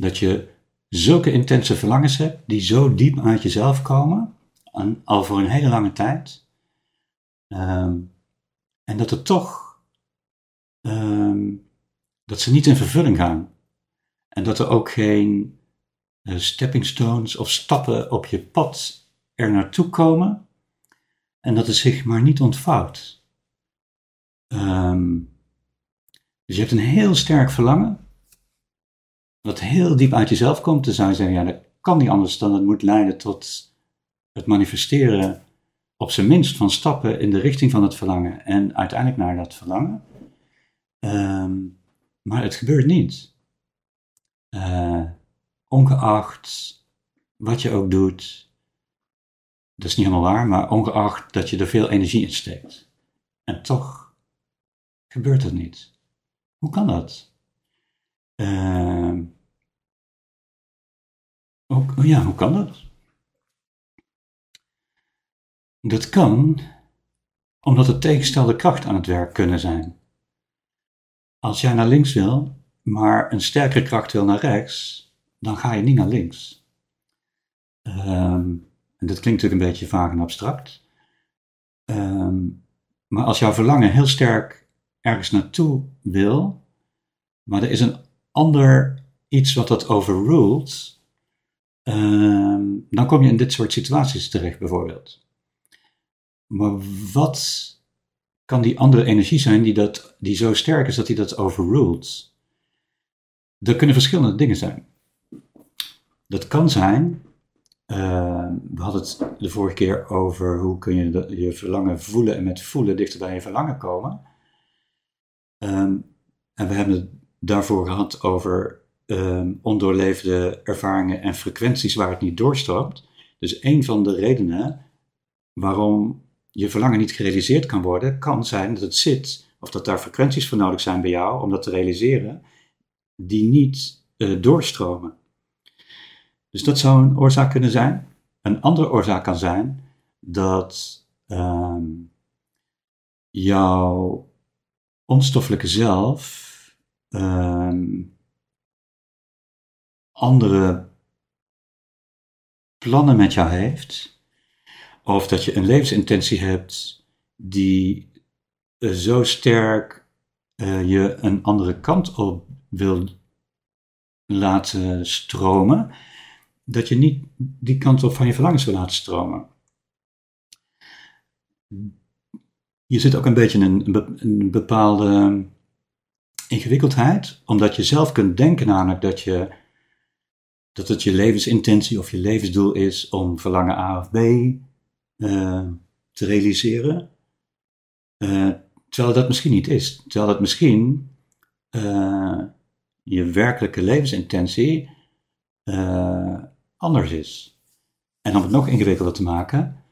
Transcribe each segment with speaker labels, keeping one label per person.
Speaker 1: dat je zulke intense verlangens hebt, die zo diep uit jezelf komen, al voor een hele lange tijd, ehm, en dat er toch, ehm, dat ze niet in vervulling gaan. En dat er ook geen uh, stepping stones of stappen op je pad er naartoe komen, en dat het zich maar niet ontvouwt. Ehm, dus je hebt een heel sterk verlangen, wat heel diep uit jezelf komt, dan zou je zeggen, ja, dat kan niet anders dan het moet leiden tot het manifesteren, op zijn minst van stappen in de richting van het verlangen en uiteindelijk naar dat verlangen. Ehm, maar het gebeurt niet. Uh, ongeacht wat je ook doet, dat is niet helemaal waar, maar ongeacht dat je er veel energie in steekt. En toch gebeurt het niet. Hoe kan dat? Uh, ja, hoe kan dat? Dat kan omdat er tegenstelde krachten aan het werk kunnen zijn. Als jij naar links wil, maar een sterkere kracht wil naar rechts, dan ga je niet naar links. Um, en dat klinkt natuurlijk een beetje vaag en abstract. Um, maar als jouw verlangen heel sterk ergens naartoe wil, maar er is een ander iets wat dat overruled, ehm, dan kom je in dit soort situaties terecht bijvoorbeeld. Maar wat kan die andere energie zijn die, dat, die zo sterk is dat hij dat overruled? Er kunnen verschillende dingen zijn. Dat kan zijn, ehm, we hadden het de vorige keer over hoe kun je je verlangen voelen en met voelen dichter bij je verlangen komen. Ehm, en we hebben het daarvoor gehad over um, ondoorleefde ervaringen en frequenties waar het niet doorstroomt. Dus een van de redenen waarom je verlangen niet gerealiseerd kan worden, kan zijn dat het zit, of dat daar frequenties voor nodig zijn bij jou om dat te realiseren, die niet uh, doorstromen. Dus dat zou een oorzaak kunnen zijn. Een andere oorzaak kan zijn dat um, jouw onstoffelijke zelf um, andere plannen met jou heeft, of dat je een levensintentie hebt die uh, zo sterk uh, je een andere kant op wil laten stromen, dat je niet die kant op van je verlangens wil laten stromen. Je zit ook een beetje in een bepaalde ingewikkeldheid, omdat je zelf kunt denken namelijk dat, je, dat het je levensintentie of je levensdoel is om verlangen A of B uh, te realiseren. Uh, terwijl dat misschien niet is. Terwijl dat misschien uh, je werkelijke levensintentie anders is. En om het nog ingewikkelder te maken,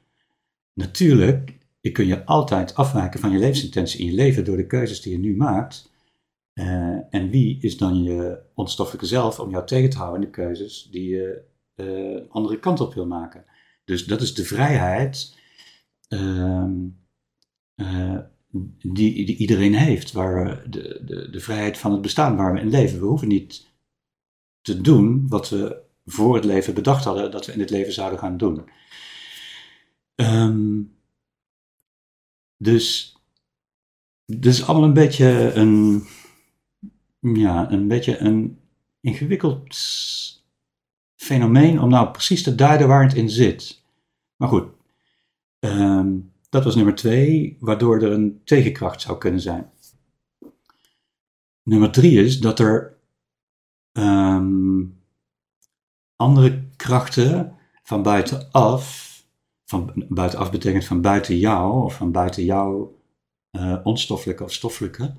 Speaker 1: natuurlijk, je kun je altijd afwijken van je levensintentie in je leven door de keuzes die je nu maakt. Uh, en wie is dan je onstoffelijke zelf om jou tegen te houden in de keuzes die je uh, andere kant op wil maken? Dus dat is de vrijheid uh, die, die, iedereen heeft, waar de, de, de vrijheid van het bestaan waar we in leven. We hoeven niet te doen wat we voor het leven bedacht hadden dat we in het leven zouden gaan doen. Um, dus, dus allemaal een beetje een ja, een beetje een ingewikkeld fenomeen om nou precies te duiden waar het in zit. Maar goed, ehm, dat was nummer twee, waardoor er een tegenkracht zou kunnen zijn. Nummer drie is dat er ehm, andere krachten van buitenaf, van buitenaf betekent van buiten jou, of van buiten jouw uh, onstoffelijke of stoffelijke,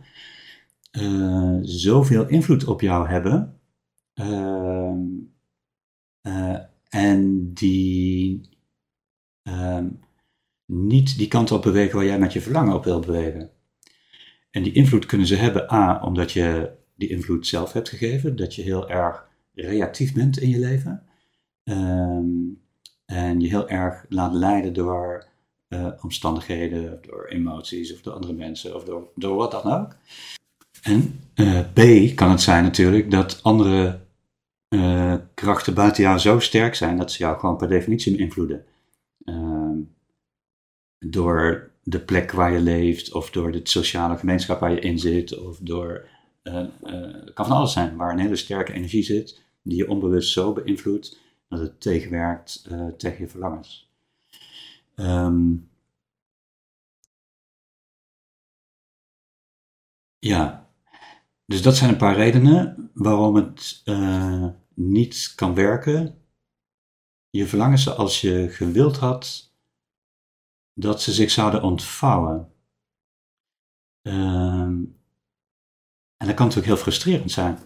Speaker 1: uh, zoveel invloed op jou hebben, Ehm, eh, en die ehm, niet die kant op bewegen waar jij met je verlangen op wil bewegen. En die invloed kunnen ze hebben, A, omdat je die invloed zelf hebt gegeven, dat je heel erg reactief bent in je leven. Ehm, en je heel erg laat leiden door uh, omstandigheden, door emoties of door andere mensen of door, door wat dan ook. En uh, B kan het zijn natuurlijk dat andere uh, krachten buiten jou zo sterk zijn dat ze jou gewoon per definitie beïnvloeden. Ehm, door de plek waar je leeft, of door de sociale gemeenschap waar je in zit, of door. het kan van alles zijn, waar een hele sterke energie zit, die je onbewust zo beïnvloedt dat het tegenwerkt tegen je verlangens. Um, ja, dus dat zijn een paar redenen waarom het uh, niet kan werken. Je verlangens zoals je gewild had dat ze zich zouden ontvouwen. Um, en dat kan natuurlijk heel frustrerend zijn.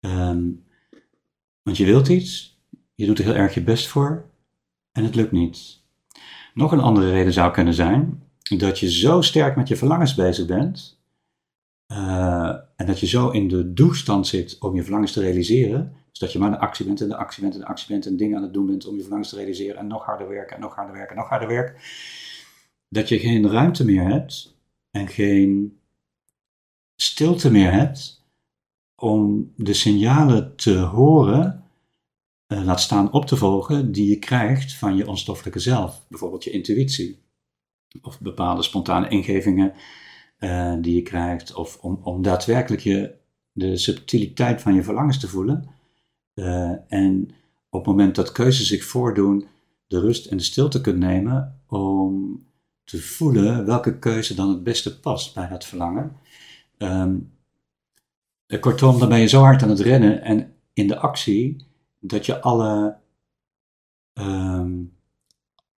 Speaker 1: Um, want je wilt iets, je doet er heel erg je best voor en het lukt niet. Nog een andere reden zou kunnen zijn dat je zo sterk met je verlangens bezig bent uh, en dat je zo in de doelstand zit om je verlangens te realiseren, dus dat je maar de actie bent en de actie bent en de actie bent en dingen aan het doen bent om je verlangens te realiseren en nog harder werken en nog harder werken en nog harder werken, dat je geen ruimte meer hebt en geen stilte meer hebt om de signalen te horen uh, laat staan op te volgen die je krijgt van je onstoffelijke zelf. Bijvoorbeeld je intuïtie. Of bepaalde spontane ingevingen uh, die je krijgt. Of om, om daadwerkelijk je, de subtiliteit van je verlangens te voelen. Uh, en op het moment dat keuzes zich voordoen, de rust en de stilte kunt nemen om te voelen welke keuze dan het beste past bij dat verlangen. Um, kortom, dan ben je zo hard aan het rennen en in de actie dat je alle, um,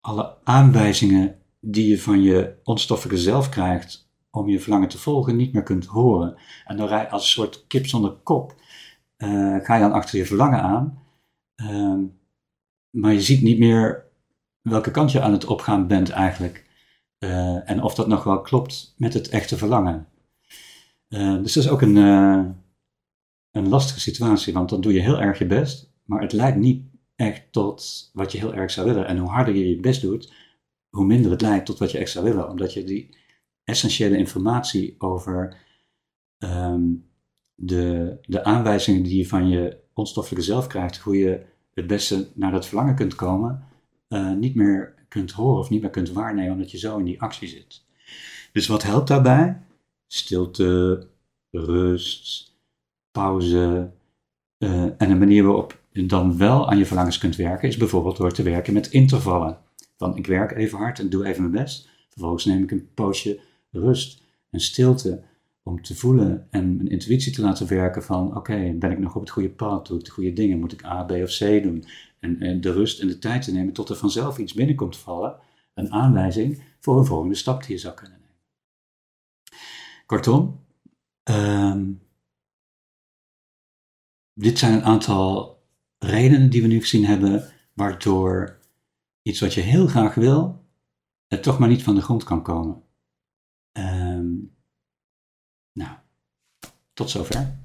Speaker 1: alle aanwijzingen die je van je onstoffelijke zelf krijgt om je verlangen te volgen, niet meer kunt horen. En dan rij als een soort kip zonder kop, uh, ga je dan achter je verlangen aan. Um, maar je ziet niet meer welke kant je aan het opgaan bent eigenlijk. Uh, en of dat nog wel klopt met het echte verlangen. Uh, dus dat is ook een, een lastige situatie, want dan doe je heel erg je best. Maar het leidt niet echt tot wat je heel erg zou willen. En hoe harder je je best doet, hoe minder het leidt tot wat je echt zou willen. Omdat je die essentiële informatie over um, de, de aanwijzingen die je van je onstoffelijke zelf krijgt, hoe je het beste naar dat verlangen kunt komen, uh, niet meer kunt horen of niet meer kunt waarnemen, omdat je zo in die actie zit. Dus wat helpt daarbij? Stilte, rust, pauze uh, en een manier waarop dan wel aan je verlangens kunt werken, is bijvoorbeeld door te werken met intervallen. Van ik werk even hard en doe even mijn best. Vervolgens neem ik een poosje rust en stilte om te voelen en mijn intuïtie te laten werken van oké, ben ik nog op het goede pad, doe ik de goede dingen, moet ik A, B of C doen? En, en de rust en de tijd te nemen tot er vanzelf iets binnenkomt vallen, een aanwijzing voor een volgende stap die je zou kunnen nemen. Kortom, um, dit zijn een aantal redenen die we nu gezien hebben, waardoor iets wat je heel graag wil, het toch maar niet van de grond kan komen. Um, nou, tot zover.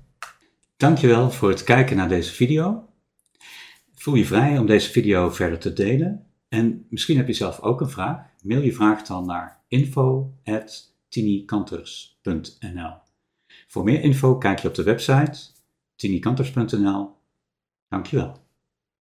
Speaker 1: Dankjewel voor het kijken naar deze video. Voel je vrij om deze video verder te delen. En misschien heb je zelf ook een vraag. Mail je vraag dan naar info.tinikanters.nl Voor meer info kijk je op de website tinikanters.nl Dankjewel.